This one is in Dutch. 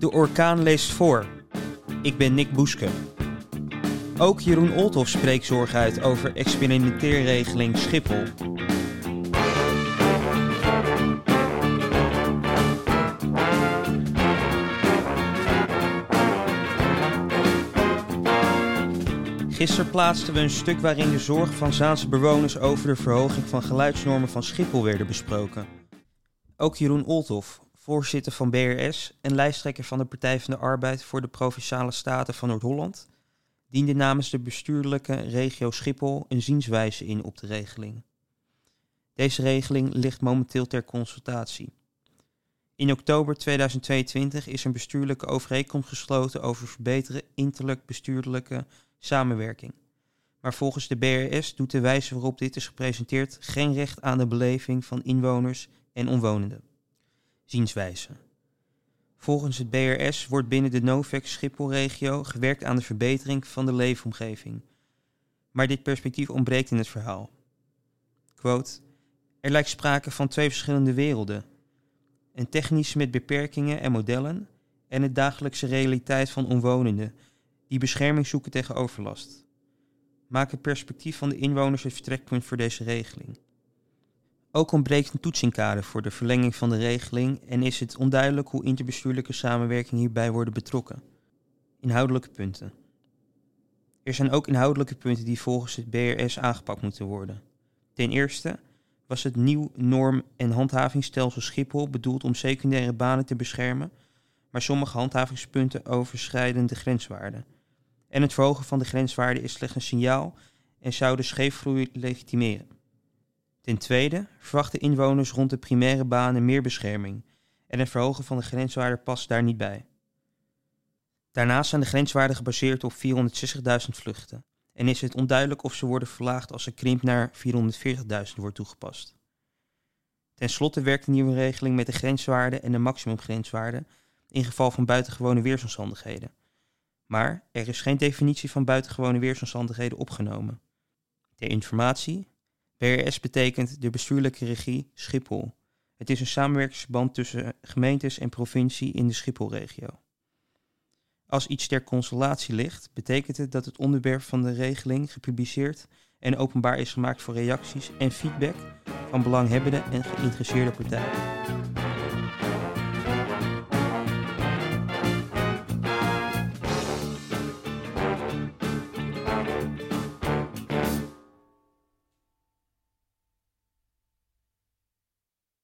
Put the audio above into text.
De orkaan leest voor. Ik ben Nick Boeske. Ook Jeroen Olthoff spreekt zorg uit over experimenteerregeling Schiphol. Gisteren plaatsten we een stuk waarin de zorgen van Zaanse bewoners over de verhoging van geluidsnormen van Schiphol werden besproken. Ook Jeroen Olthoff, voorzitter van BRS en lijsttrekker van de Partij van de Arbeid voor de Provinciale Staten van Noord-Holland, diende namens de bestuurlijke regio Schiphol een zienswijze in op de regeling. Deze regeling ligt momenteel ter consultatie. In oktober 2022 is een bestuurlijke overeenkomst gesloten over verbeteren interlijk bestuurlijke samenwerking. Maar volgens de BRS doet de wijze waarop dit is gepresenteerd geen recht aan de beleving van inwoners en omwonenden. Zienswijze. Volgens het BRS wordt binnen de Novex Schiphol-regio gewerkt aan de verbetering van de leefomgeving. Maar dit perspectief ontbreekt in het verhaal. Quote, er lijkt sprake van twee verschillende werelden. Een technische met beperkingen en modellen en de dagelijkse realiteit van omwonenden die bescherming zoeken tegen overlast. Maak het perspectief van de inwoners het vertrekpunt voor deze regeling. Ook ontbreekt een toetsingkader voor de verlenging van de regeling en is het onduidelijk hoe interbestuurlijke samenwerking hierbij worden betrokken. Inhoudelijke punten. Er zijn ook inhoudelijke punten die volgens het BRS aangepakt moeten worden. Ten eerste was het nieuw norm- en handhavingsstelsel Schiphol bedoeld om secundaire banen te beschermen, maar sommige handhavingspunten overschrijden de grenswaarden. En het verhogen van de grenswaarde is slechts een signaal en zou de scheefgroei legitimeren. Ten tweede verwachten inwoners rond de primaire banen meer bescherming en het verhogen van de grenswaarde past daar niet bij. Daarnaast zijn de grenswaarden gebaseerd op 460.000 vluchten en is het onduidelijk of ze worden verlaagd als de krimp naar 440.000 wordt toegepast. Ten slotte werkt de nieuwe regeling met de grenswaarde en de maximumgrenswaarde in geval van buitengewone weersomstandigheden. Maar er is geen definitie van buitengewone weersomstandigheden opgenomen. Ter informatie, BRS betekent de bestuurlijke regie Schiphol. Het is een samenwerkingsverband tussen gemeentes en provincie in de Schipholregio. Als iets ter consolatie ligt, betekent het dat het onderwerp van de regeling gepubliceerd en openbaar is gemaakt voor reacties en feedback van belanghebbende en geïnteresseerde partijen.